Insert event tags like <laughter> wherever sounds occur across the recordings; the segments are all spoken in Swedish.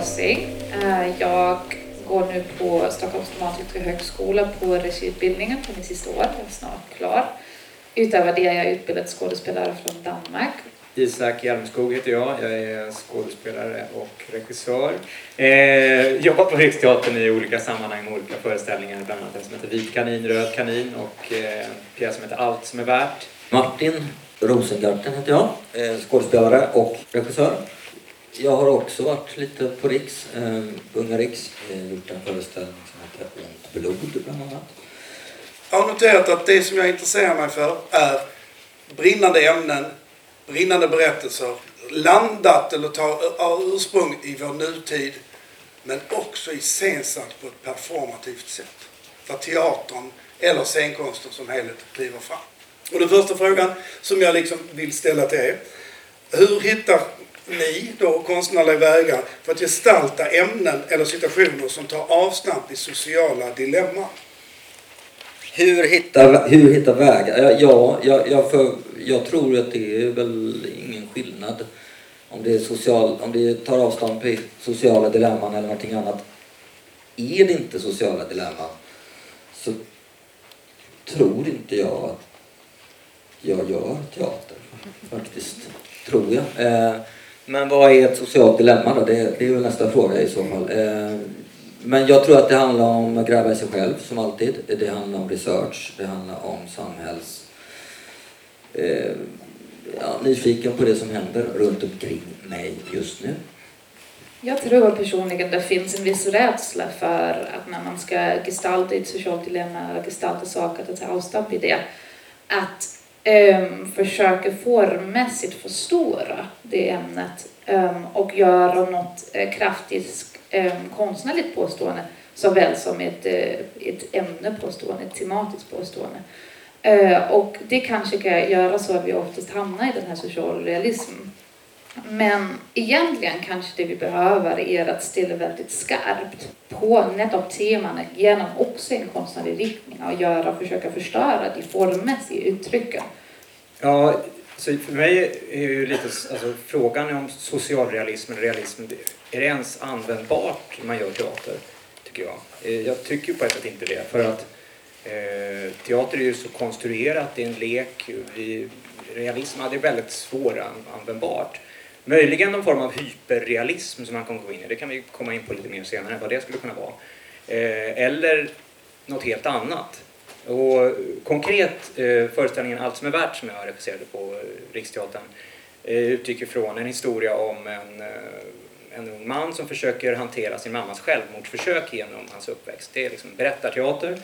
Rossing. Eh, jag går nu på Stockholms dramatiska högskola på regiutbildningen på min sista år. Jag är snart klar. Utöver det är jag utbildad skådespelare från Danmark. Isak Hjelmskog heter jag. Jag är skådespelare och regissör. Eh, jobbar på Riksteatern i olika sammanhang med olika föreställningar. Bland annat en som heter Vit kanin, Röd kanin och eh, en pjäs som heter Allt som är värt. Martin Rosengarten heter jag. Eh, skådespelare och regissör. Jag har också varit lite på Riks, eh, Unga Riks. Eh, gjort en föreställning som heter Ont blod bland annat. Jag har noterat att det som jag intresserar mig för är brinnande ämnen, brinnande berättelser, landat eller tar ursprung i vår nutid, men också iscensatt på ett performativt sätt. Där teatern eller scenkonsten som helhet kliver fram. Och den första frågan som jag liksom vill ställa till er. Hur hittar ni då konstnärliga vägar för att gestalta ämnen eller situationer som tar avstamp i sociala dilemman? Hur hitta, hur hitta vägar? Ja, jag, jag, för, jag tror att det är väl ingen skillnad om det, är social, om det tar avstånd på sociala dilemman eller någonting annat. Är det inte sociala dilemman så tror inte jag att jag gör teater. Faktiskt, tror jag. Eh, men vad är ett socialt dilemma då? Det, det är väl nästa fråga i så fall. Eh, men jag tror att det handlar om att gräva i sig själv som alltid. Det handlar om research, det handlar om samhälls... Eh, ja, nyfiken på det som händer runt omkring mig just nu. Jag tror personligen det finns en viss rädsla för att när man ska gestalta ett socialt dilemma eller gestalta saker, att ta avstamp i det, att Ehm, försöker formmässigt förstora det ämnet ehm, och göra något eh, kraftigt ehm, konstnärligt påstående såväl som ett, eh, ett ämnepåstående, ett tematiskt påstående. Eh, och det kanske kan göra så att vi oftast hamnar i den här socialrealismen. Men egentligen kanske det vi behöver är att ställa väldigt skarpt på nettopp teman genom också en konstnärlig riktning och göra, och försöka förstöra de formmässiga uttrycken. Ja, så för mig är ju lite alltså, frågan om socialrealism eller realism, är det ens användbart när man gör teater? Tycker jag. Eh, jag tycker på ett sätt inte det. För att eh, teater är ju så konstruerat, det är en lek. Vi, realism är väldigt svåranvändbart. Möjligen någon form av hyperrealism som han kommer gå in i. Det kan vi komma in på lite mer senare, vad det skulle kunna vara. Eh, eller något helt annat. Och konkret, eh, föreställningen Allt som är värt som jag regisserade på eh, Riksteatern utgick ifrån en historia om en, en ung man som försöker hantera sin mammas självmordsförsök genom hans uppväxt. Det är liksom berättarteater.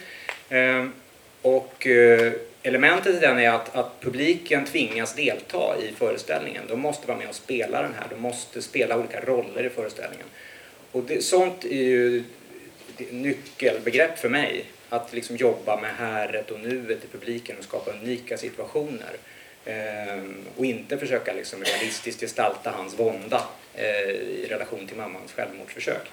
Och elementet i den är att, att publiken tvingas delta i föreställningen. De måste vara med och spela den här. De måste spela olika roller i föreställningen. Och det, sånt är ju nyckelbegrepp för mig. Att liksom jobba med häret och nuet i publiken och skapa unika situationer. Ehm, och inte försöka liksom realistiskt gestalta hans vånda eh, i relation till mammans självmordsförsök.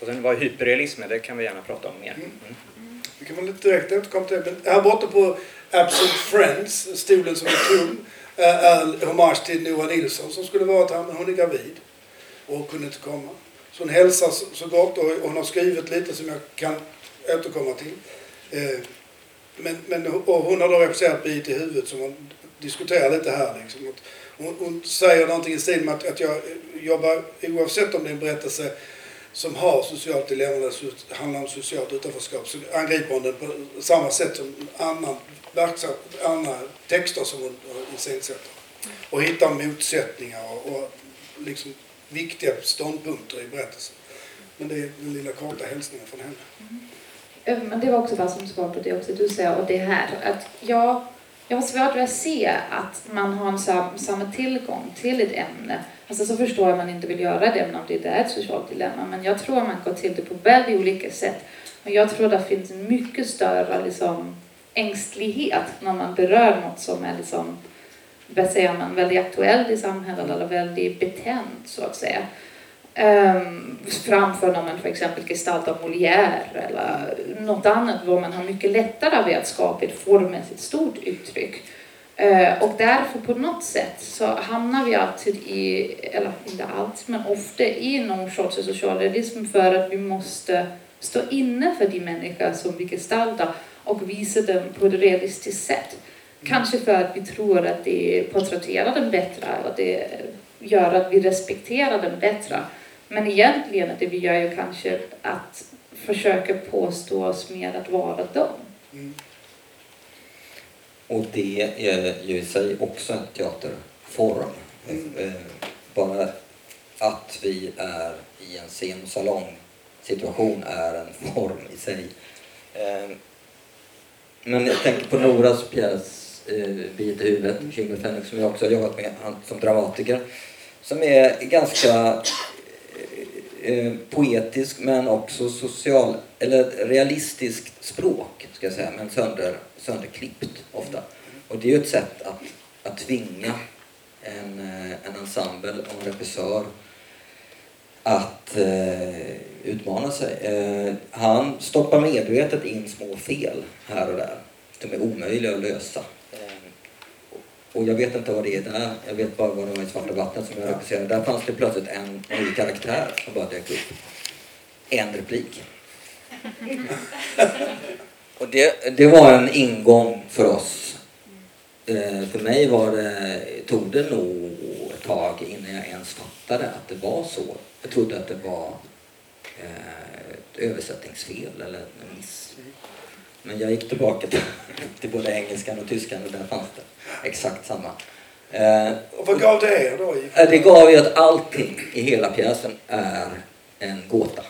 Och sen vad hyperrealism är, det kan vi gärna prata om mer. Mm. Det kan man lite direkt återkomma till det. Men här borta på Absent Friends, stolen som är tom, eh, är en hommage till Noah Nilsson som skulle varit här, men hon är gravid och kunde inte komma. Så hon hälsar så gott och hon har skrivit lite som jag kan återkomma till. Eh, men, men, och hon har då regisserat Bit i huvudet som hon diskuterar lite här. Liksom. Hon, hon säger någonting i stil med att, att jag jobbar, oavsett om det är en berättelse som har socialt dilemma det handlar om socialt utanförskap så angriper hon den på samma sätt som annan verksam, andra texter som hon iscensätter. Och hittar motsättningar och, och liksom viktiga ståndpunkter i berättelsen. Men det är den lilla korta hälsningen från henne. Mm. Men det var också bara som svar på det också du säger och det här att jag, jag har svårt att se att man har en sam, samma tillgång till ett ämne Alltså så förstår jag att man inte vill göra det om det är ett socialt dilemma. Men jag tror att man går till det på väldigt olika sätt. Och jag tror att det finns en mycket större liksom, ängstlighet när man berör något som är liksom, vad säger man, väldigt aktuellt i samhället eller väldigt betänt så att säga. Um, framför när man för exempel gestaltar Molière eller något annat var man har mycket lättare att skapa ett formmässigt stort uttryck. Eh, och därför på något sätt så hamnar vi alltid i, eller inte alltid, men ofta i någon sorts socialrealism för att vi måste stå inne för de människor som vi gestaltar och visa dem på ett realistiskt sätt. Kanske för att vi tror att det porträtterar dem bättre eller det gör att vi respekterar dem bättre. Men egentligen det vi gör ju kanske att försöka påstå oss mer att vara dem. Mm. Och det är ju i sig också en teaterform. Mm. Eh, Bara att vi är i en scen och salongsituation är en form i sig. Eh, Men jag tänker på Noras pjäs eh, Biet i huvudet, Fennick, som jag också har jobbat med som dramatiker. Som är ganska eh, poetisk men också social, eller realistiskt språk ska jag säga, men sönder, sönderklippt ofta. Och det är ju ett sätt att, att tvinga en, eh, en ensemble och en regissör att eh, utmana sig. Eh, han stoppar medvetet in små fel här och där. De är omöjliga att lösa. Och jag vet inte vad det är där. Jag vet bara vad det var i Svarta vattnet som jag regisserade. Där fanns det plötsligt en ny karaktär som bara dök upp. En replik. <laughs> Och det, det var en ingång för oss. Eh, för mig var det, tog det nog ett tag innan jag ens fattade att det var så. Jag trodde att det var eh, ett översättningsfel eller en miss. Men jag gick tillbaka till, <laughs> till både engelskan och tyskan och där fanns det exakt samma. Eh, Och vad gav det er då? Eh, Det gav ju att allting i hela pjäsen är en gåta.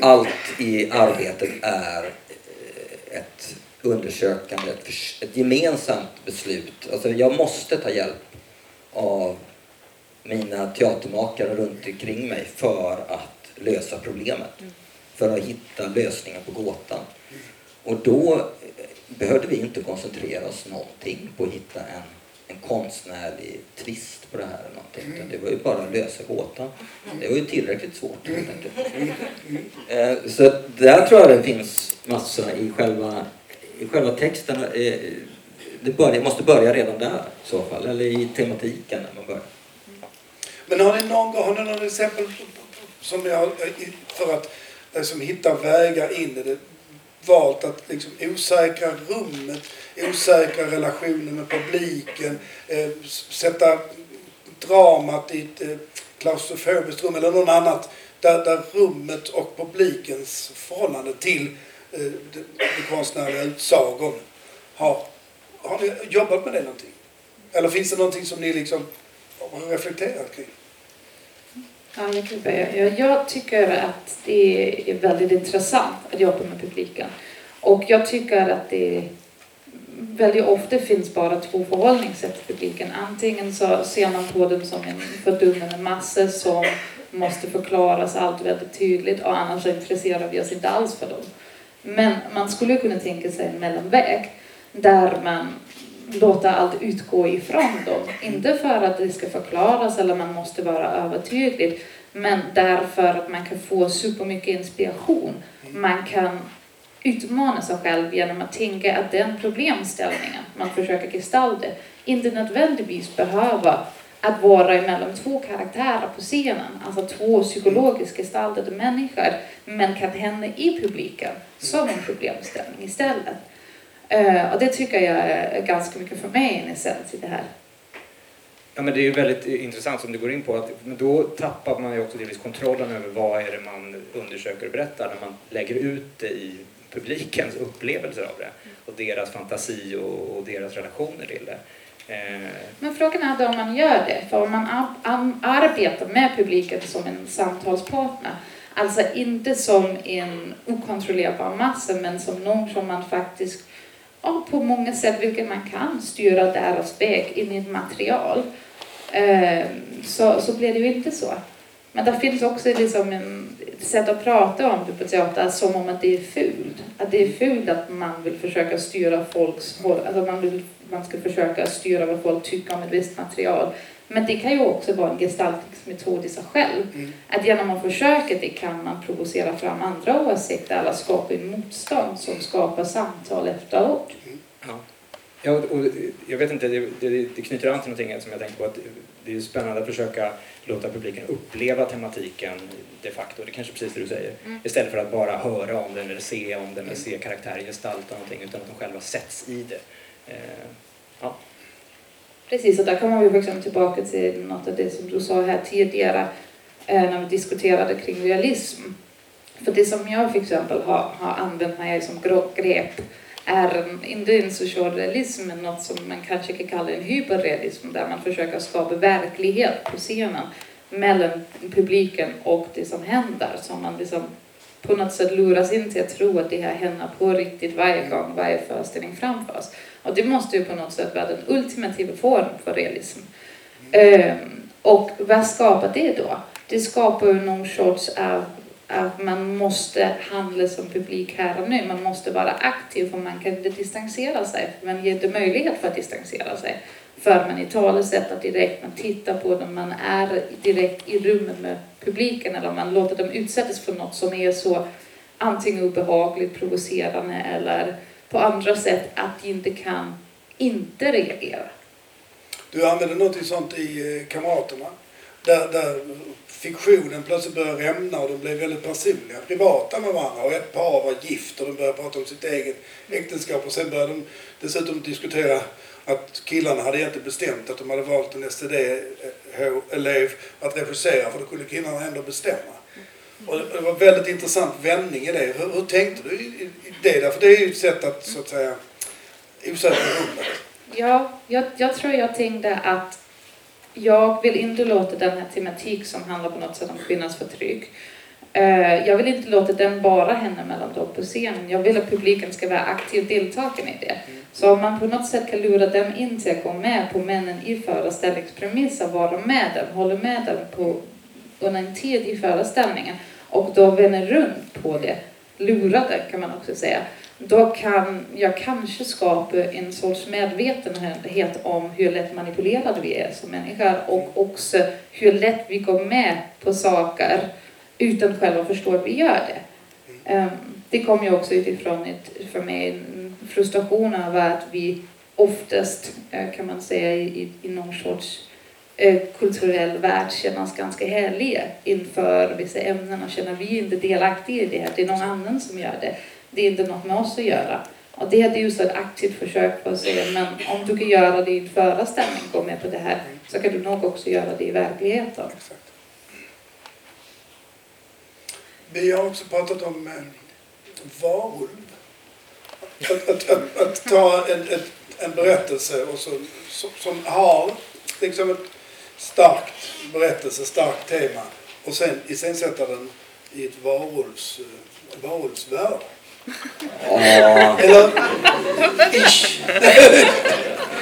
Allt i arbetet är eh, ett undersökande, ett, ett gemensamt beslut. Alltså jag måste ta hjälp av mina teatermakare runt omkring mig för att lösa problemet. För att hitta lösningar på gåtan. Och då eh, behövde vi inte koncentrera oss någonting på att hitta en, en konstnärlig twist på det här. Eller någonting. Utan det var ju bara att lösa gåtan. Det var ju tillräckligt svårt helt enkelt. Eh, Så där tror jag det finns massa i själva, i själva texten. eh, Det, börjar, det måste börja redan där i så fall. Eller i tematiken när man börjar. Men har ni någon gång, har ni någon exempel som ni har, för att liksom, hittar vägar in i det, valt att liksom osäkra rummet, osäkra relationer med publiken, eh, sätta dramat i ett eh, klaustrofobiskt rum eller något annat där, där rummet och publikens förhållande till eh, den, den konstnärliga utsagon har, har ni jobbat med det någonting? Eller finns det någonting som ni liksom har reflekterat kring? Ja, jag kan börja. Jag, jag tycker att det är väldigt intressant att jobba med publiken. Och jag tycker att det väldigt ofta finns bara två förhållningssätt till publiken. Antingen så ser man på dem som en fördummande massa som måste förklaras allt väldigt tydligt och annars intresserar vi oss inte alls för dem. Men man skulle kunna tänka sig en mellanväg där man låta allt utgå ifrån dem. Inte för att det ska förklaras eller man måste vara övertydlig, men därför att man kan få supermycket inspiration. Man kan utmana sig själv genom att tänka att den problemställningen man försöker gestalta inte nödvändigtvis behöver att vara emellan två karaktärer på scenen, alltså två psykologiskt gestaltade människor, men kan hända i publiken som en problemställning istället. Eh, och det tycker jag är ganska mycket för mig en essens i det här. Ja, men det är ju väldigt intressant som du går in på. Att, då tappar man ju också delvis kontrollen över vad är det man undersöker och berättar när man lägger ut det i publikens upplevelser av det och deras fantasi och, och deras relationer till det. Eh, Men frågan är då om man gör det, för om man ar- arbetar med publiken som en samtalspartner, alltså inte som en okontrollerbar massa, men som någon som man faktiskt ja, på många sätt, vilket man kan, styra deras väg in i ett material, eh, så, så blir det ju inte så. Men det finns också liksom en, ett sätt att prata om det på teater som om att det är fult. Att det är fult att man vill försöka styra folks håll, alltså man, vill, man ska försöka styra vad folk tycker om ett visst material. Men det kan ju också vara en gestaltningsmetod i sig själv. Mm. Att genom att försöka det kan man provocera fram andra åsikter eller skapa en motstånd som skapar samtal efteråt. ja. Ja, och jag vet inte, det, det, det knyter an till någonting som jag tänkte på att det är spännande att försöka låta publiken uppleva tematiken de facto. Det är kanske precis det du säger. Mm. Istället för att bara höra om den eller se om den eller se karaktärer gestalta någonting utan att de själva sätts i det. Eh, ja. Precis, och där kommer vi tillbaka till något av det som du sa här tidigare eh, när vi diskuterade kring realism. För det som jag för exempel har, har använt mig som grepp är en, inte en social realism men något som man kanske kan kalla en hyperrealism där man försöker skapa verklighet på scenen mellan publiken och det som händer. Så man liksom på något sätt luras in till att tro att det här händer på riktigt varje gång varje föreställning framförs. Och det måste ju på något sätt vara den ultimativa formen för realism. Ehm, och vad skapar det då? Det skapar ju någon sorts av att man måste handla som publik här och nu. Man måste vara aktiv för man kan inte distansera sig. Man ger inte möjlighet för att distansera sig. För man italesätter direkt, man tittar på dem, man är direkt i rummet med publiken eller man låter dem utsättas för något som är så antingen obehagligt, provocerande eller på andra sätt att de inte kan inte reagera. Du använder något sånt i eh, Kamraterna. Där, där fiktionen plötsligt började rämna och de blev väldigt personliga, privata med varandra. Och ett par var gift och de började prata om sitt eget äktenskap. Och sen började de dessutom diskutera att killarna hade egentligen bestämt att de hade valt en STD-elev att regissera för då kunde killarna ändå bestämma. Och det var en väldigt intressant vändning i det. Hur, hur tänkte du i, i det? Där? För det är ju ett sätt att så att säga osäkra rummet. Ja, jag, jag tror jag tänkte att jag vill inte låta den här tematik som handlar på något sätt om kvinnans förtryck. eh, jag vill inte låta den bara hända mellan dem på scenen. Jag vill att publiken ska vara aktiv deltagande i det. Så om man på något sätt kan lura dem in till att gå med på männen i föreställningspremisser, vara med dem, hålla med dem på, en tid i föreställningen. Och då vänder runt på det, lurade kan man också säga, då kan jag kanske skapa en sorts medvetenhet om hur lätt manipulerade vi är som människor och också hur lätt vi går med på saker utan själva förstå att vi gör det. Ehm, det kommer ju också utifrån ett, för mig en frustration över att vi oftast, eh, kan man säga, i, i någon sorts Eh, kulturell värld kännas ganska helig inför vissa ämnen och känner vi inte delaktiga i det här. Det är någon annan som gör det. Det är inte något med oss att göra. Och det är så ett aktivt försök på att säga, men om du kan göra det i en föreställning, gå med på det här, så kan du nog också göra det i verkligheten. Exakt. Vi har också pratat om eh, varulv. Att, att, att, att ta en, ett, en berättelse och så, som, som har liksom ett starkt berättelse, starkt tema och sen iscensätta den i ett varulvs, eh, varulvsvärld. Ja, Eller ish,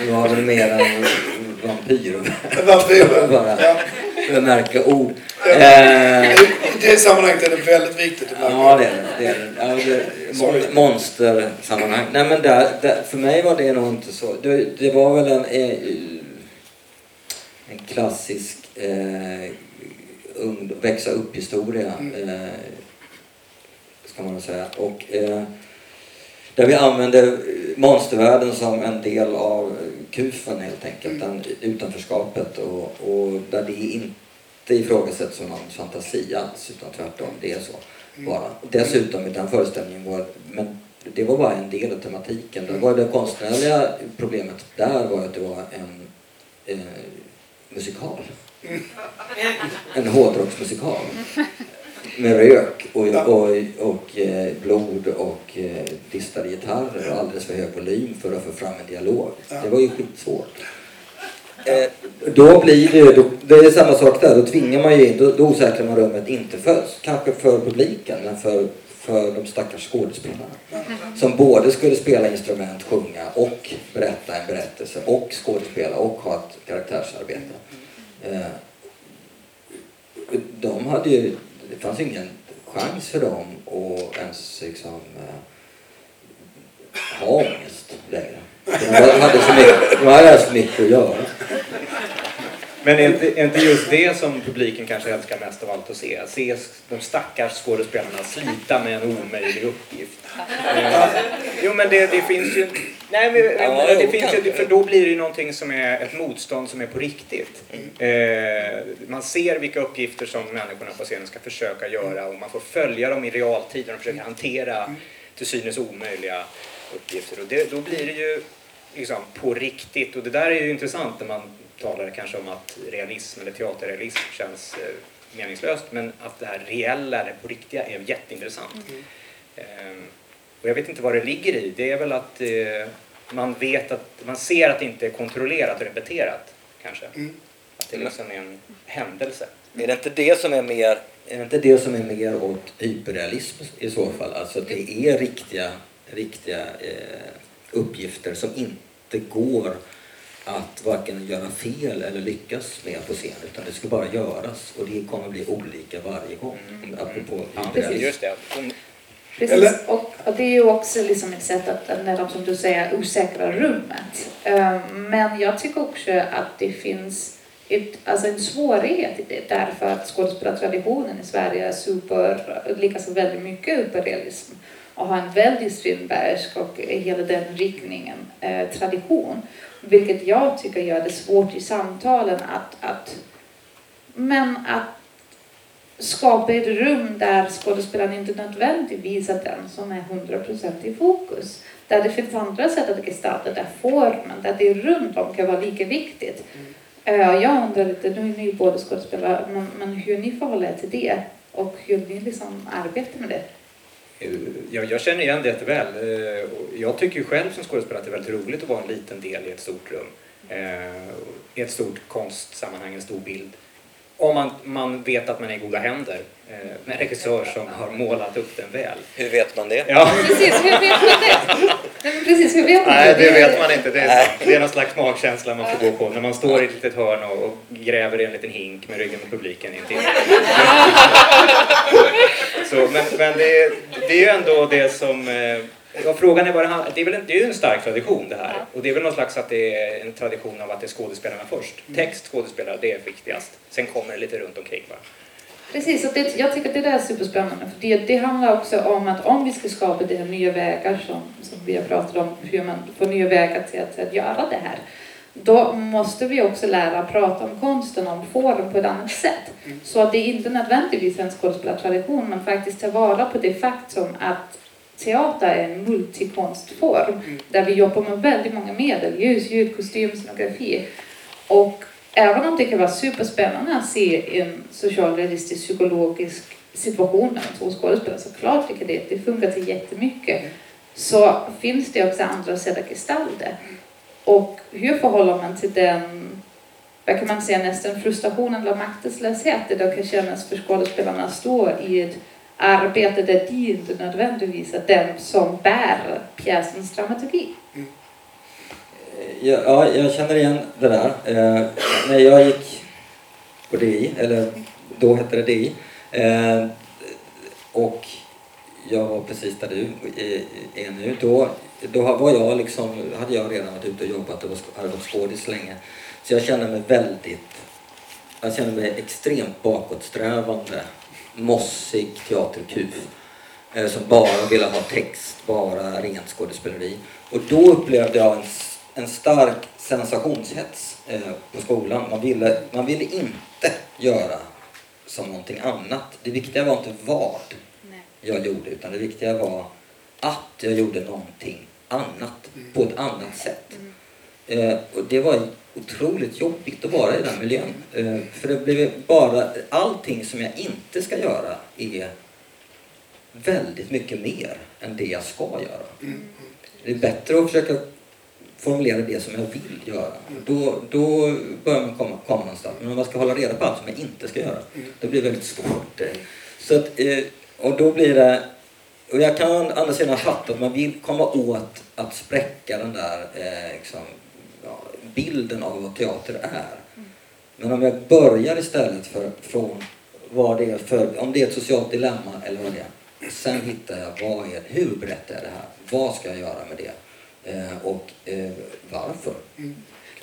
det var väl mer en vampyr. vampyrer. <laughs> Bara Ja. bemärka ord. Ja. Eh, I det sammanhanget är det väldigt viktigt att märka. Ja, det är det. är det. Ja, det Sorry. mon, monstersammanhang. Nej, men där, där, för mig var det nog inte så. Det, det var väl en, eh, en klassisk eh, ung, växa upp-historia. Mm. Eh, ska man säga. Och, eh, där vi använder monstervärlden som en del av kufen helt enkelt. Mm. Den, utanförskapet och, och där det inte ifrågasätts som någon fantasi alls utan tvärtom, det är så Mm. bara. Dessutom i den föreställningen var, men det var bara en del av tematiken. Det var det konstnärliga problemet där var att det var en eh, musikal. En hårdrocksmusikal. Med rök och, och, och eh, blod och eh, distade gitarrer och alldeles för hög volym för att få fram en dialog. Det var ju skitsvårt. Eh, då blir det ju, det är samma sak där, då tvingar man ju in, då, då osäkrar man rummet, inte för, kanske för publiken, men för, för de stackars skådespelarna. Som både skulle spela instrument, sjunga och berätta en berättelse och skådespela och ha ett karaktärsarbete. Eh, de hade ju, det fanns ingen chans för dem att ens liksom eh, ha ångest längre. De hade så mycket, de hade så mycket att göra. Men är inte, är inte just det som publiken kanske älskar mest av allt att se? Se de stackars skådespelarna slita med en omöjlig uppgift. Eh, <laughs> jo men det, det finns ju Nej, men, Ja, det jo, finns ju, för då blir det ju någonting som är ett motstånd som är på riktigt. Eh, man ser vilka uppgifter som människorna på scenen ska försöka göra och man får följa dem i realtid när de försöker hantera till synes omöjliga uppgifter. Och det, då blir det ju liksom på riktigt och det där är ju intressant när man talar kanske om att realism eller teaterrealism känns eh, meningslöst men att det här reella, det på riktiga är jätteintressant. Ehm, och jag vet inte vad det ligger i. Det är väl att eh, man vet att man ser att det inte är kontrollerat och repeterat kanske. Mm. Att det liksom är en händelse. Är det inte det som är mer, är det inte det som är mer åt hyperrealism i så fall? Alltså att det är riktiga, riktiga eh, uppgifter som inte går att varken göra fel eller lyckas med på scen utan det ska bara göras och det kommer bli olika varje gång. Apropå Ja, hyperrealism. just det. De- Precis, Eller- och, och det är ju också liksom ett sätt att använda, som du säger, osäkra rummet. Um, men jag tycker också att det finns ett, alltså en svårighet i det därför att skådespelartraditionen i Sverige är super, likaså väldigt mycket hyperrealism och har en väldigt Strindbergsk och hela den riktningen eh, tradition. Vilket jag tycker gör det svårt i samtalen att, att men att skapa ett rum där skådespelaren inte nödvändigtvis är den som är 100% i fokus. Där det finns andra sätt att gestalta, där formen, där det runt om kan vara lika viktigt. Eh, Jag undrar lite, nu är ni båda skådespelare, men, men hur ni förhåller er till det och hur ni liksom arbetar med det. Eh, Jag, jag känner igen det jätteväl. Eh, Jag tycker ju själv som skådespelare att det är väldigt roligt att vara en liten del i ett stort rum. Eh, I ett stort konstsammanhang, en stor bild. Om man, man vet att man är i goda händer eh, med en regissör som har målat upp den väl. Hur vet man det? Ja. Precis, hur vet man det? <laughs> Nej, precis, hur vet man Nej, det vet man inte. Det är, det är någon slags magkänsla man får gå på när man står i ett litet hörn och, och gräver i en liten hink med ryggen mot publiken intill. <laughs> Så, men men det, är, det är ju ändå det som... eh, Ja, frågan är vad det handlar det är, väl en, det är ju en stark tradition det här. Och det är väl någon slags att det är en tradition av att det är skådespelarna först. Text, skådespelare, det är viktigast. Sen kommer det lite runt omkring bara. Precis, och det, jag tycker att det där är superspännande. För det, det handlar också om att om vi ska skapa de här nya vägar som, som vi har pratat om, hur man får nya vägar till att, att göra det här. Då måste vi också lära att prata om konsten, om form på ett annat sätt. Så att det inte nödvändigtvis är en skådespelartradition, men faktiskt ta vara på det faktum att teater är en multikonstform där vi jobbar med väldigt många medel, ljus, ljud, kostym, scenografi. Och även om det kan vara superspännande att se en socialrealistisk psykologisk situation mellan två skådespelare, så klart tycker det, det funkar till jättemycket. Så finns det också andra sätt att gestalta. Och hur förhåller man till den, vad kan man säga, nästan frustrationen eller maktlöshet det då kan kännas för skådespelarna att stå i ett arbete där de inte nödvändigtvis är den som bär pjäsens dramaturgi. Mm. Ja, ja, jag känner igen det där. Eh, när jag gick på DI, eller då hette det DI, eh, och jag var precis där du eh, är- nu, då, då var jag liksom, hade jag redan varit ute och jobbat och hade varit skådis länge. Så jag kände mig väldigt, jag kände mig extremt bakåtsträvande, mossig teaterkuf. Eh, som bara ville ha text, bara rent skådespeleri. Och då upplevde jag en, en stark sensationshets eh, på skolan. Man ville, man ville inte göra som någonting annat. Det viktiga var inte vad jag gjorde utan det viktiga var att jag gjorde någonting annat på ett annat sätt. Eh, och det var otroligt jobbigt att vara i den miljön. Eh, för det blev bara, allting som jag inte ska göra är väldigt mycket mer än det jag ska göra. Det är bättre att försöka formulera det som jag vill göra. Då, då börjar man komma, komma någonstans. Men om man ska hålla reda på allt som jag inte ska göra, då blir det väldigt svårt. Så att, eh, och då blir det... Och jag kan å andra sidan fatta att man vill komma åt att spräcka den där eh, liksom, ja, bilden av vad teater är. Men om jag börjar istället för, från vad det är för, om det är ett socialt dilemma eller vad det är. Sen hittar jag, vad är, hur berättar jag det här? Vad ska jag göra med det? Eh, och eh, varför? Mm.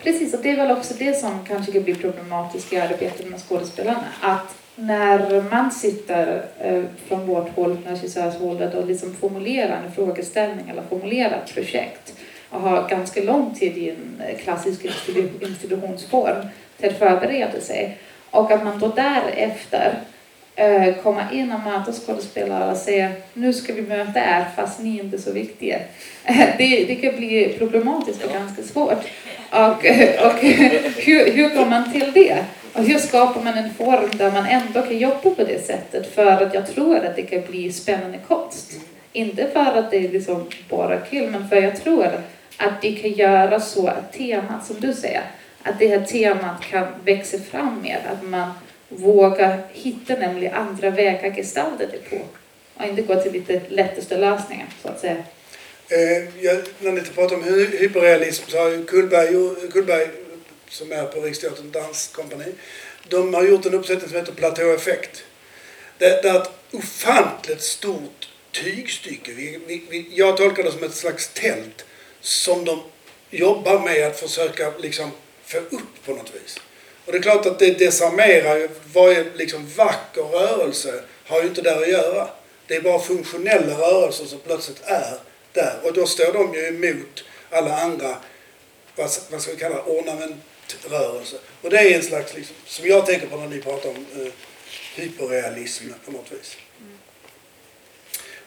Precis, och det är väl också det som kanske kan bli problematiskt i arbetet med skådespelarna. Att när man sitter eh, från vårt håll, från regissörshållet och liksom formulerar en frågeställning eller formulerar ett projekt och har ganska lång tid i en eh, klassisk institutionsform till att förbereda sig. Och att man då därefter komma in och möta skådespelare och säga nu ska vi möta er fast ni är inte så viktiga. <laughs> det, det kan bli problematiskt och ganska svårt. Och, <laughs> och hur, hur går man till det? Och hur skapar man en form där man ändå kan jobba på det sättet? För att jag tror att det kan bli spännande konst. Inte för att det är liksom bara kul, men för jag tror att det kan göra så att temat, som du säger, att det här temat kan växa fram mer. Att man våga hitta nämligen andra vägar att gestalta det på. Och inte gå till lite lättaste lösningar, så att säga. Eh, jag, när ni pratar om hy- hyperrealism så har ju Kullberg, Kullberg som är på Riksteatern danskompani, de har gjort en uppsättning som heter Platåeffekt. Det, det är ett ofantligt stort tygstycke. Vi, vi, vi, jag tolkar det som ett slags tält som de jobbar med att försöka liksom få upp på något vis. Och det är klart att det desarmerar ju varje liksom vacker rörelse har ju inte där att göra. Det är bara funktionella rörelser som plötsligt är där. Och då står de ju emot alla andra, vad, vad ska vi kalla det, ornamentrörelser. Och det är en slags, liksom, som jag tänker på när ni pratar om eh, hyperrealism på något vis.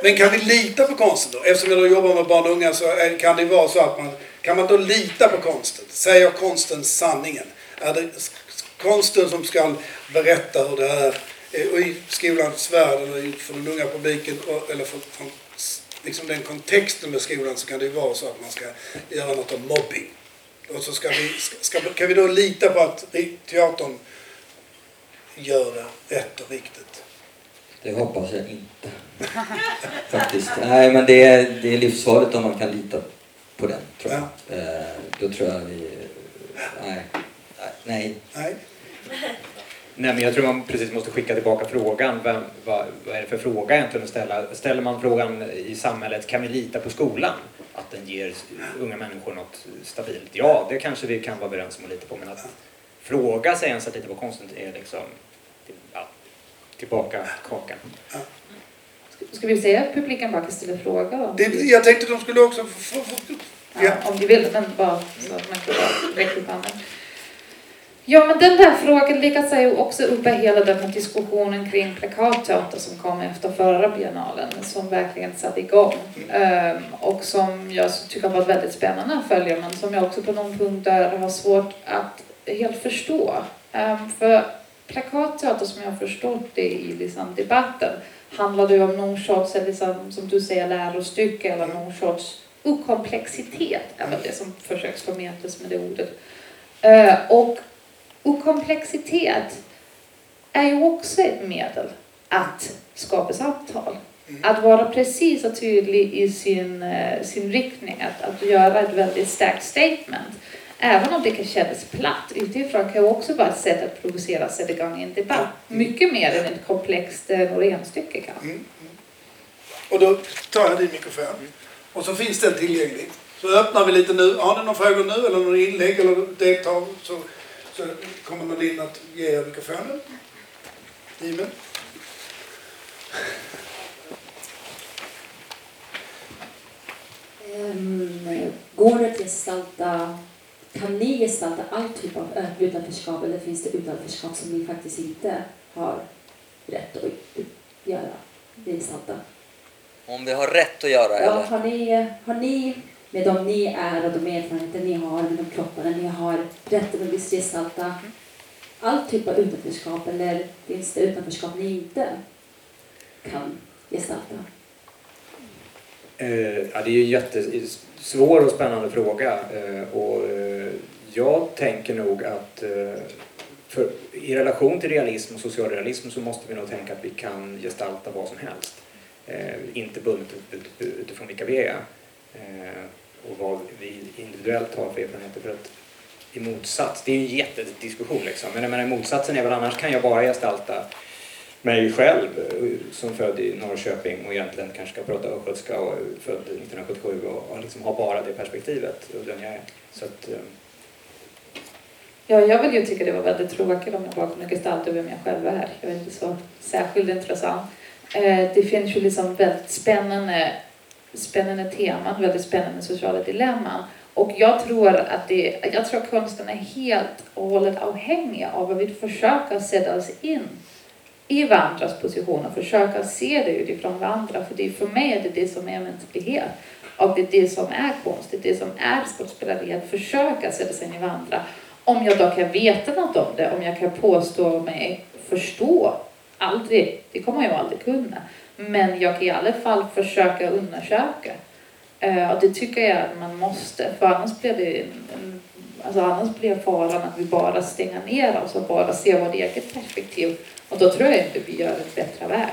Men kan vi lita på konsten då? Eftersom jag då jobbar med barn och unga så är, kan det vara så att man, kan man då lita på konsten? Säger konsten sanningen? Är det konsten som ska berätta hur det är och i skolans värld eller för den unga publiken eller för, s- liksom den kontexten med skolan så kan det ju vara så att man ska göra något om mobbing. Och så ska vi, ska, kan vi då lita på att teatern gör det rätt och riktigt? Det hoppas jag inte. <laughs> Faktiskt. Nej, men det är, det är livsfarligt om man kan lita på den, tror jag. Eh, då tror jag vi... Nej. Nej. Nej? Nej, men jag tror man precis måste skicka tillbaka frågan. Vem, vad, vad är det för fråga egentligen att ställa? Ställer man frågan i samhället, kan vi lita på skolan? Att den ger unga människor något stabilt? Ja, det kanske vi kan vara överens om att lita på. Men att fråga sig ens att lita på konsten är liksom ja, tillbaka kakan. Ska vi säga att publiken bara kan ställa frågor? Det, jag tänkte de skulle också få... få, få Ja, ja. om du vill, men bara så att man kan räcka upp handen. Ja, men den där frågan lyckas ju också uppe hela den här diskussionen kring plakatteater som kom efter förra biennalen, som verkligen satte igång. Ehm, och som jag tycker har varit väldigt spännande att följa, men som jag också på någon punkter har svårt att helt förstå. Ehm, för plakatteater som jag har förstått det i liksom, debatten handlar det ju om någon sorts, liksom, som du säger, lärostycke eller någon sorts okomplexitet är väl det som försöks förmedlas med det ordet. Ehm, och okomplexitet är ju också ett medel att skapa samtal. Att vara precis och tydlig i sin, eh, sin riktning, att, att göra ett väldigt starkt statement. Även om det kan kännas platt utifrån kan ju också vara ett sätt att provocera och sätta igång en debatt. Mycket mer än ett komplext eh, Norénstycke kan. Mm. Och då tar jag din mikrofon. Och så finns den tillgänglig. Så öppnar vi lite nu. Har ni några frågor nu eller några inlägg eller deltar så, så kommer Nadine att ge er mikrofonen. Given. Ehm, går det att gestalta, kan ni gestalta all typ av utanförskap eller finns det utanförskap som ni faktiskt inte har rätt att göra, gestalta? Om vi har rätt att göra, Ja, eller? har, ni, har ni, med de ni är och de erfarenheter ni har, med de kropparna ni har, rätten att visst gestalta all typ av utanförskap eller finns det utanförskap ni inte kan gestalta? Eh, ja, det är ju en jättesvår och spännande fråga. Eh, och, eh, jag tänker nog att eh, för, i relation till realism och socialrealism så måste vi nog tänka att vi kan gestalta vad som helst. Eh, inte bundet ut, ut, utifrån vilka vi är eh, och vad vi individuellt har för erfarenheter. För att i motsats, det är ju en jättediskussion liksom, men jag menar, motsatsen är väl annars kan jag bara gestalta mig själv som född i Norrköping och egentligen kanske ska prata östgötska och född 1977 och, och liksom ha bara det perspektivet och den jag är. Så att, eh. Ja, jag vill ju tycka det var väldigt tråkigt om jag bara kunde gestalta vem jag själv är. Jag är inte så särskilt intressant. Eh, det finns ju liksom väldigt spännande spännande teman, väldigt spännande sociala dilemman. Och jag tror att det, jag tror konsten är helt och hållet avhängig av att vi försöker sätta oss in i varandras positioner, försöka se det utifrån varandra. För det, för mig är det det som är mänsklighet. Och det är det som är konst, det är det som är skådespeleri, att försöka sätta sig in i varandra. Om jag då kan veta något om det, om jag kan påstå mig förstå, aldrig, det kommer jag aldrig kunna. Men jag kan i alla fall försöka undersöka. Uh, och det tycker jag att man måste, för annars blir det alltså annars blir faran att vi bara stänger ner oss och bara ser vårt eget perspektiv. Och då tror jag inte vi gör en bättre värld.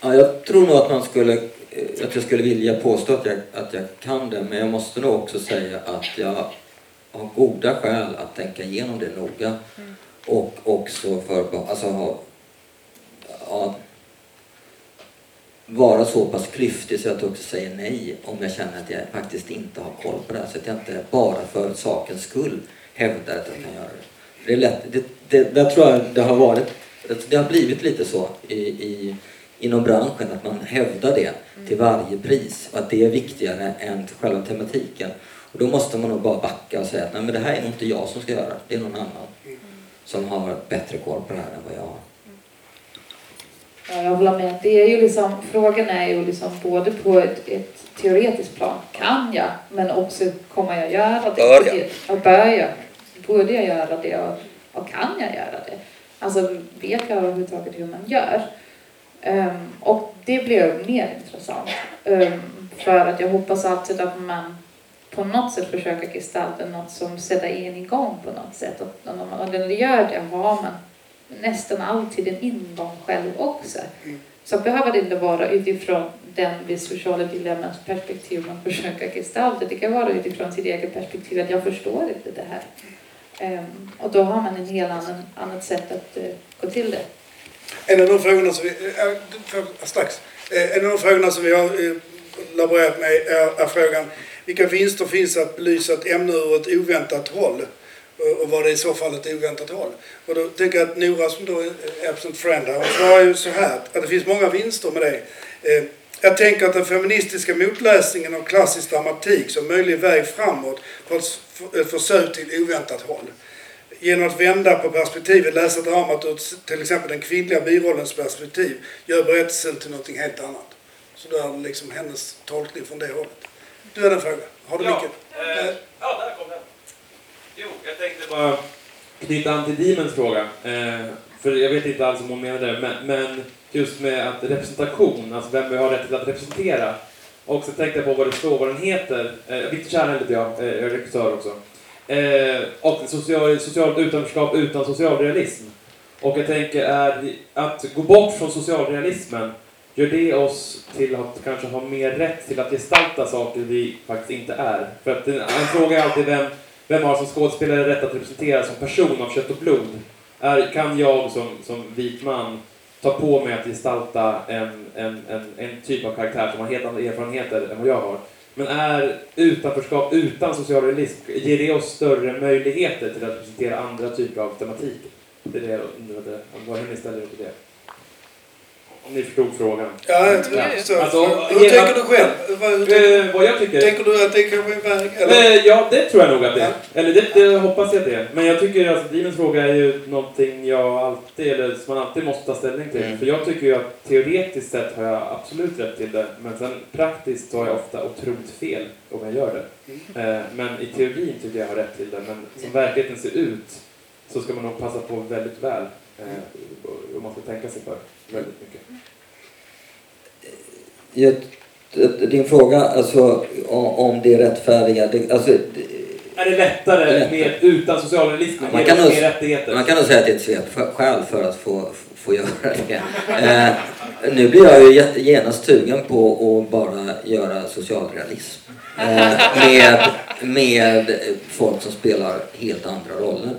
Ja, jag tror nog att man skulle, eh, att jag skulle vilja påstå att jag, att jag kan det, men jag måste nog också säga att jag har goda skäl att tänka igenom det noga. Mm. Och också för, alltså ha, ja, vara så pass klyftig så att jag också säger nej om jag känner att jag faktiskt inte har koll på det här. Så att jag inte bara för sakens skull hävdar att jag kan göra det. Det är lätt, det, det, där tror jag det har varit, det har blivit lite så i, i inom branschen att man hävdar det till varje pris och att det är viktigare än själva tematiken. Och då måste man nog bara backa och säga att nej men det här är nog inte jag som ska göra det, är någon annan som har bättre koll på det här än vad jag har. Ja, jag håller med. Det är ju liksom, frågan är ju liksom både på ett, ett teoretiskt plan, kan jag, men också kommer jag göra det? Bör jag? Och bör jag? Borde jag göra det och, och kan jag göra det? Alltså vet jag överhuvudtaget hur man gör? Um, och det blir mer intressant. Um, för att jag hoppas alltid att man på något sätt försöker gestalta något som sätter en igång på något sätt. Och när man, när man gör det har man nästan alltid en ingång själv också. Mm. Så behöver det inte vara utifrån den sociala dilemmans perspektiv man försöker gestalta. Det kan vara utifrån sitt eget perspektiv att jag förstår inte det här. Um, och då har man en helt annan, annat sätt att uh, gå till det. En av de frågorna som vi, äh, strax, en av de frågorna som vi har laborerat med är, är frågan vilka vinster finns att belysa ett ämne ur ett oväntat håll? Och var det i så fall ett oväntat håll. Och då tänker jag att Nora som då är absent friend här, hon svarar ju så här att det finns många vinster med det. Eh, jag tänker att den feministiska motläsningen av klassisk dramatik som möjlig väg framåt för ett försök eh, till oväntat håll genom att vända på perspektivet, läsa dramat ur till exempel den kvinnliga birollens perspektiv, gör berättelsen till någonting helt annat. Så då är det liksom hennes tolkning från det hållet. Du hade en fråga. Har du ja, mycket? Eh, ja, där kom den. Jo, jag tänkte bara knyta an till Dimens fråga. Eh, för jag vet inte alls om hon menade det, men, men just med att representation, alltså vem vi har rätt till att representera. Och så tänkte jag på vad det står, vad den heter. Eh, Viktor Kärnhild heter jag, eh, jag är regissör också. Eh, och social, socialt utanförskap utan socialrealism. Och jag tänker är att gå bort från socialrealismen, gör det oss till att kanske ha mer rätt till att gestalta saker vi faktiskt inte är? För att en, en fråga är alltid vem, vem har som skådespelare rätt att representera som person av kött och blod? Är, kan jag som, som vit man ta på mig att gestalta en, en, en, en typ av karaktär som har helt andra erfarenheter än vad jag har? Men är utanförskap utan social realism, ger det oss större möjligheter till att representera andra typer av tematik? Det är det jag undrade, vad hur ni ställer er till det. Om ni förstod frågan. Ja, jag tror ja. Alltså, hur tänker du själv? Vad, äh, vad jag tycker? Tänker du att det kanske är en väg? Äh, ja, det tror jag nog att det är. Ja. Eller det, det, hoppas jag att det är. Men jag tycker att alltså, Dimens fråga är ju någonting jag alltid, eller som man alltid måste ta ställning till. Mm. För jag tycker ju att teoretiskt sett har jag absolut rätt till det. Men sen praktiskt så har jag ofta otroligt fel om jag gör det. Mm. Äh, men i teorin tycker jag har rätt till det. Men som verkligheten ser ut så ska man nog passa på väldigt väl. Och man ska tänka sig för väldigt mycket. Jag, din fråga alltså, om det är rättfärdiga... Det, alltså, är det lättare, lättare. Med, utan socialrealism? Man kan, nog, rättigheter? man kan nog säga att det är ett svepskäl för att få, få göra det. Eh, nu blir jag ju genast sugen på att bara göra socialrealism. Eh, med, med folk som spelar helt andra roller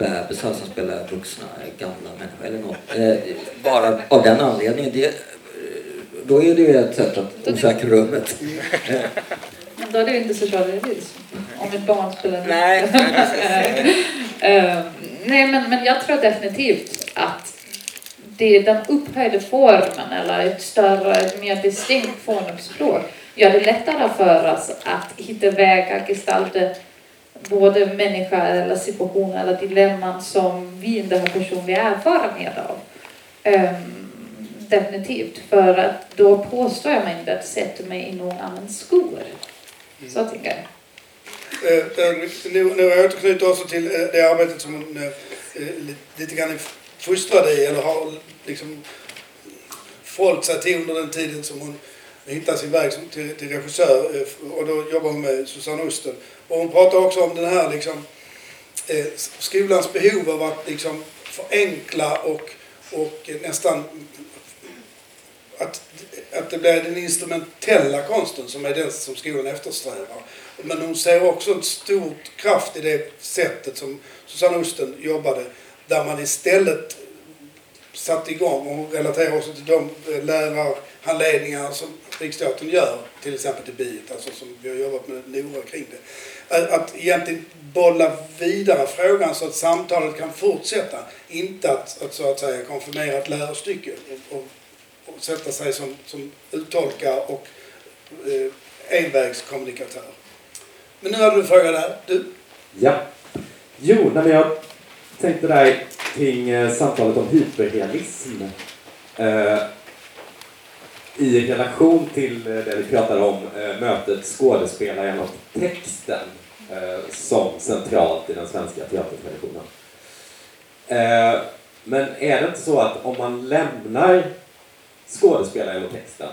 bebisar som spelar vuxna, gamla människor eller något. Eh, bara av den anledningen. Det, då är det ju ett sätt att osäkra rummet. Men då är det ju inte socialrealism. Om ett barn spelar Nej. uh, <laughs> nej men, men jag tror definitivt att det är den upphöjda formen eller ett större, mer distinkt formspråk gör det lättare för oss att hitta vägar, gestalta både människa eller situation eller dilemman som vi inte har personlig erfarenhet av. Um, definitivt, för att då påstår jag mig inte att sätta mig i någon annans skor. Mm. Så tänker jag. Eh, nu, nu återknyter också till eh, det arbetet som hon eh, lite grann är fostrad i eller har liksom förhållit sig till under den tiden som hon hitta sin väg till, till regissör eh, och då jobbar hon med Susanne Osten. Och hon pratar också om den här liksom, eh, skolans behov av att liksom förenkla och, och nästan att, att det blir den instrumentella konsten som är den som skolan eftersträvar. Men hon ser också en stor kraft i det sättet som Susanne Osten jobbade där man istället satte igång och hon relaterar också till de eh, handledningar som Riksteatern gör, till exempel till biet, alltså som vi har jobbat med Nora kring det. Att, att egentligen bolla vidare frågan så att samtalet kan fortsätta. Inte att, att så att säga konfirmera ett lärostycke och, och, och sätta sig som, som uttolkare och eh, envägskommunikatör. Men nu har du en fråga där. Du? Ja. Jo, när jag tänkte där kring eh, samtalet om hyperrealism. Eh, i relation till eh, det vi pratade om, eh, mötet skådespelaren och texten eh, som centralt i den svenska teatertraditionen. Men är det inte så att om man lämnar skådespelaren och texten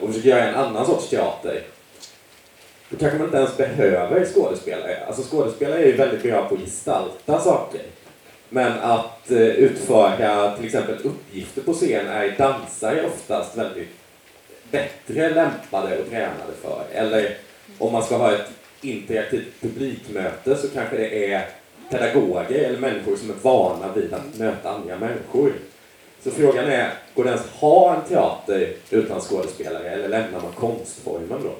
och försöker göra en annan sorts teater då kanske man inte ens behöver skådespelare. Alltså skådespelare är ju väldigt bra på att gestalta saker. Men att eh, utföra till exempel uppgifter på scen är dansare oftast väldigt bättre lämpade och tränade för. Eller om man ska ha ett interaktivt publikmöte så kanske det är pedagoger eller människor som är vana vid att möta andra människor. Så frågan är, går det ens ha en teater utan skådespelare eller lämnar man konstformen då?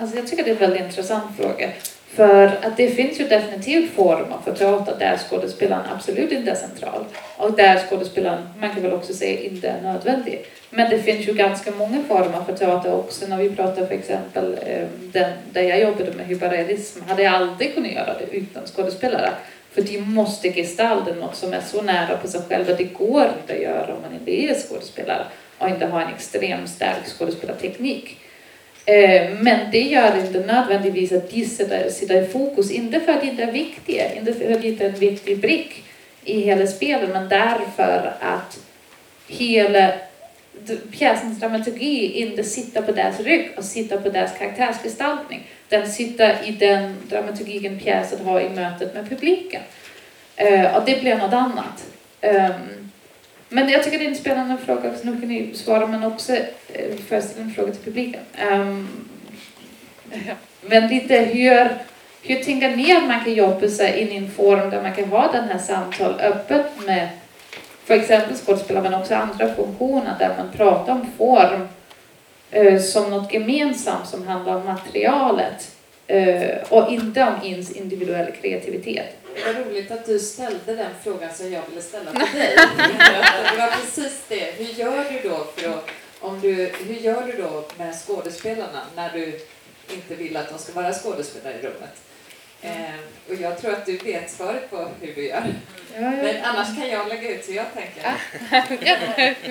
Alltså jag tycker det är en väldigt intressant fråga. För att det finns ju definitivt former för teater där skådespelaren absolut inte är central. Och där skådespelaren, man kan väl också säga, inte är nödvändig. Men det finns ju ganska många former för teater också. När vi pratar för exempel ehm, den, där jag jobbade med hyperrealism, hade jag aldrig kunnat göra det utan skådespelare. För de måste gestalta något som är så nära på sig själva. Det går inte att göra om man inte är skådespelare och inte har en extremt stark skådespelarteknik. Eh, men det gör inte nödvändigtvis att de sitter, sitter i fokus, inte för att de inte är viktiga, inte för att de inte är en viktig brick i hela spelet, men därför att hela pjäsens dramaturgi inte sitter på deras rygg och sitter på deras karaktärsgestaltning. Den sitter i den dramaturgiken pjäsen har i mötet med publiken. Eh, och det blir något annat. Um, men jag tycker det är en spännande fråga, så nu kan ni svara, men också eh, föreställa en fråga till publiken. Um, men lite hur, hur tänker ni att man kan jobba sig in i en form där man kan ha den här samtal öppet med för exempel skådespelare men också andra funktioner där man pratar om form uh, som något gemensamt som handlar om materialet uh, och inte om ens individuell kreativitet. Vad roligt att du ställde den frågan som jag ville ställa till dig. <laughs> det var precis det. Hur gör du då för att, om du, hur gör du då med skådespelarna när du inte vill att de ska vara skådespelare i rummet? Eh, och jag tror att du vet svaret på hur du gör. Men annars kan jag lägga ut hur jag tänker. <laughs>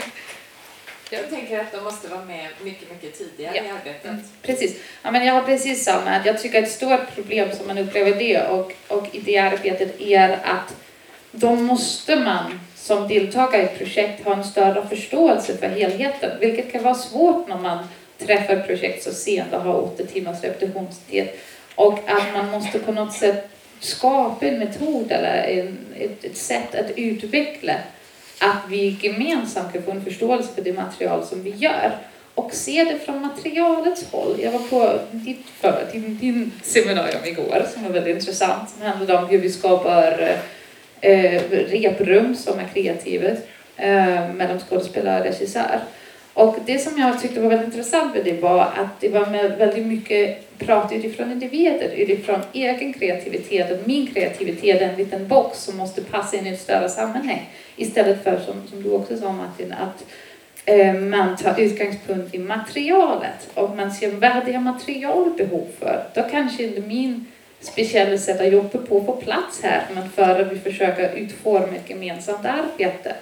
Jag tänker att de måste vara med mycket, mycket tidigare ja. i arbetet. Mm, precis. Ja, men jag har precis samma. Jag tycker ett stort problem som man upplever det och, och i det arbetet är att då måste man som deltagare i ett projekt ha en större förståelse för helheten, vilket kan vara svårt när man träffar projekt så sent och har åtta timmars repetitionstid. Och att man måste på något sätt skapa en metod eller en, ett, ett sätt att utveckla att vi gemensamt kan få en förståelse för det material som vi gör och se det från materialets håll. Jag var på ditt, för, din, din seminarium igår som var väldigt intressant som handlade om hur vi skapar eh, reprum som är kreativt eh, mellan skådespelare och regissör. Och det som jag tyckte var väldigt intressant med det var att det var med väldigt mycket prat utifrån individer, utifrån egen kreativitet och min kreativitet är en liten box som måste passa in i ett större sammanhang. Istället för, som, som du också sa Martin, att eh, man tar utgångspunkt i materialet och man ser vad är det materialbehov för. Då kanske inte min speciella sätt att jobba på får plats här, men för att vi försöker utforma ett gemensamt arbete.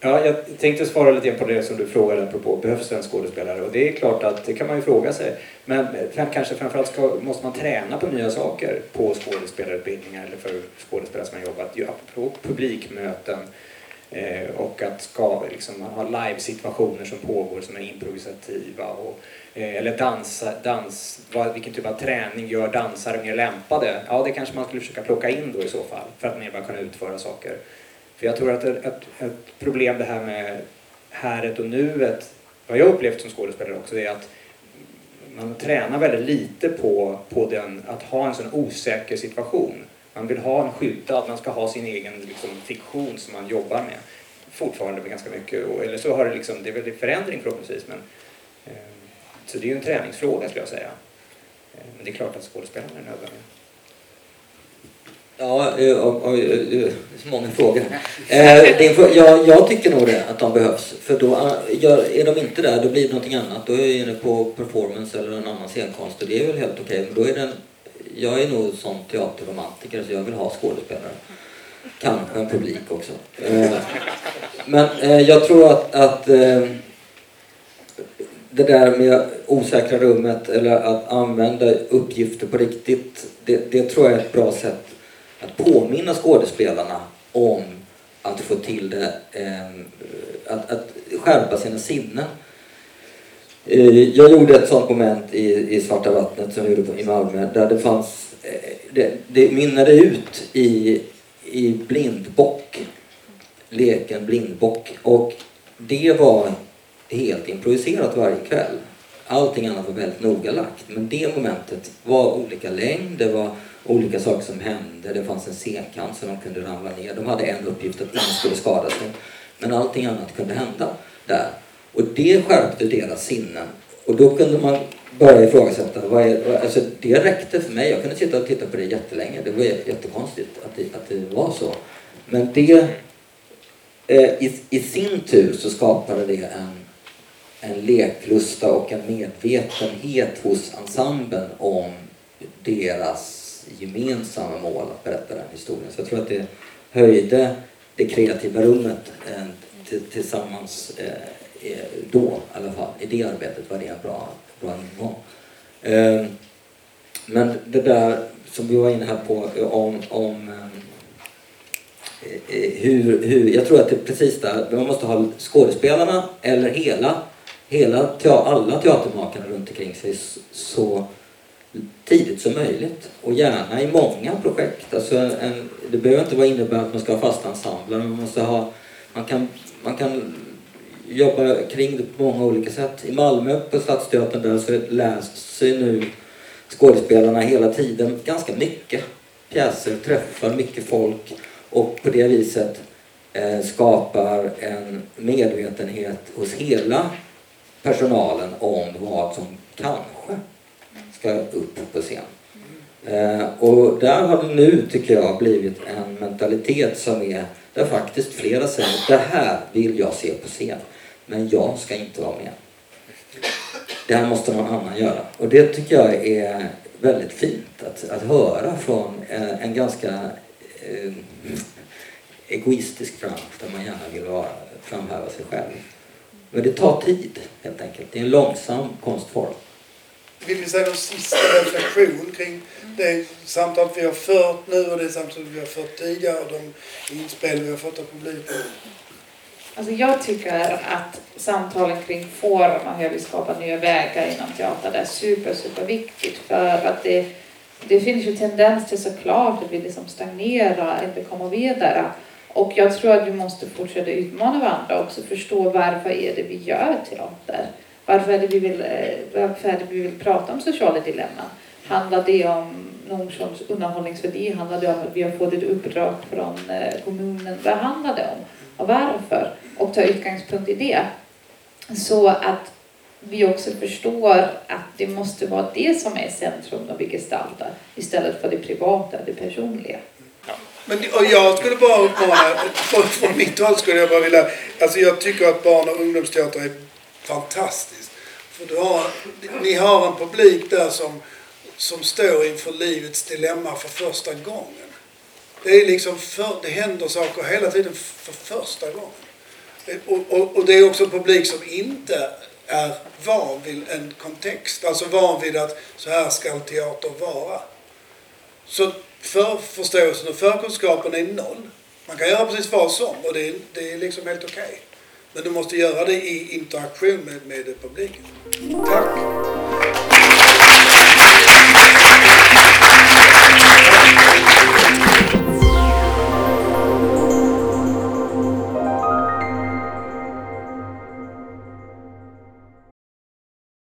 Ja, jag tänkte svara lite på det som du frågade apropå, behövs det en skådespelare? Och det är klart att det kan man ju fråga sig. Men eh, kanske framförallt ska, måste man träna på nya saker på skådespelarutbildningar eller för skådespelare som har jobbat. Ja, på publikmöten eh, och att ska, liksom, ha live-situationer som pågår som är improvisativa. Och, eh, eller dansa, dans, vad, vilken typ av träning gör dansare mer lämpade? Ja, det kanske man skulle försöka plocka in då i så fall för att mer bara kunna utföra saker. För jag tror att ett, ett, ett problem det här med häret och nuet, vad jag upplevt som skådespelare också, är att man tränar väldigt lite på, på den, att ha en sån osäker situation. Man vill ha en skyddad, man ska ha sin egen liksom, fiktion som man jobbar med. Fortfarande med ganska mycket, och, eller så har det liksom, det är väl förändring förhoppningsvis, men eh, så det är ju en träningsfråga skulle jag säga. Eh, men det är klart att skådespelarna är nödvändiga. Ja, och, och, och, det är så många frågor. Eh, ja, jag tycker nog det, att de behövs. För då ah, är de inte där, då blir det någonting annat. Då är jag inne på performance eller en annan scenkonst och det är väl helt okej. Men då är den, jag är nog sån teaterromantiker så jag vill ha skådespelare. Kanske en publik också. Eh, men eh, jag tror att, att eh, det där med osäkra rummet eller att använda uppgifter på riktigt, det, det tror jag är ett bra sätt att påminna skådespelarna om att få till det, ehm, att, att skärpa sina sinnen. Eh, jag gjorde ett sånt moment i, i Svarta vattnet som jag gjorde på, i Malmö där det fanns, eh, det, det mynnade ut i, i blindbock, leken blindbock och det var helt improviserat varje kväll. Allting annat var väldigt noga lagt men det momentet var olika längd, det var olika saker som hände. Det fanns en scenkant som de kunde ramla ner. De hade en uppgift att ingen skulle skada sig. Men allting annat kunde hända där. Och det skärpte deras sinnen. Och då kunde man börja ifrågasätta. Vad är, alltså det räckte för mig. Jag kunde sitta och titta på det jättelänge. Det var jättekonstigt att det, att det var så. Men det eh, i, i sin tur så skapade det en, en leklusta och en medvetenhet hos ensemblen om deras gemensamma mål att berätta den historien. Så jag tror att det höjde det kreativa rummet eh, tillsammans eh, eh, då i alla fall. I det arbetet var det en bra, bra ingång. Eh, men det där som vi var inne här på eh, om, om eh, hur, hur, jag tror att det är precis där, man måste ha skådespelarna eller hela, hela alla teatermakarna runt omkring sig så tidigt som möjligt och gärna i många projekt. Alltså en, det behöver inte vara innebära att man ska ha fasta ensembler men man måste ha, man kan, man kan jobba kring det på många olika sätt. I Malmö på Stadsteatern där så läser nu skådespelarna hela tiden ganska mycket pjäser, träffar mycket folk och på det viset eh, skapar en medvetenhet hos hela personalen om vad som kanske ska upp på scen. Eh, och där har det nu, tycker jag, blivit en mentalitet som är där faktiskt flera säger det här vill jag se på scen, men jag ska inte vara med. Det här måste någon annan göra. Och det tycker jag är väldigt fint att, att höra från en, en ganska eh, egoistisk bransch där man gärna vill vara, framhäva sig själv. Men det tar tid helt enkelt. Det är en långsam konstform. Vill ni säga någon sista reflektion kring det samtal vi har fört nu och det samtal vi har fört tidigare och de inspel vi har fått av publiken? Alltså jag tycker att samtalen kring form och hur vi skapar nya vägar inom teatern är super, super viktigt för att det, det finns ju tendens till såklart att vi liksom stagnerar, inte kommer vidare. Och jag tror att vi måste fortsätta utmana varandra och också förstå varför är det vi gör teater. Varför är det vi vill, eh, varför är det vi vill prata om sociala dilemman? Handlar det om någon sorts underhållningsvärde? Handlar det om att vi har fått ett uppdrag från eh, kommunen? Vad handlar det om? Och varför? Och ta utgångspunkt i det. Så att vi också förstår att det måste vara det som är centrum när vi gestaltar istället för det privata, det personliga. Men, och jag skulle bara uppmana, från, från mitt håll skulle jag bara vilja, alltså jag tycker att barn och ungdomsteater är fantastiskt. För du har, ni har en publik där som, som står inför livets dilemma för första gången. Det är liksom, för, det händer saker hela tiden för första gången. Och, och, och det är också en publik som inte är van vid en kontext, alltså van vid att så här ska teater vara. Så förförståelsen och förkunskapen är noll. Man kan göra precis vad som och det är, det är liksom helt okej. Men du måste göra det i interaktion med, med publiken. Tack!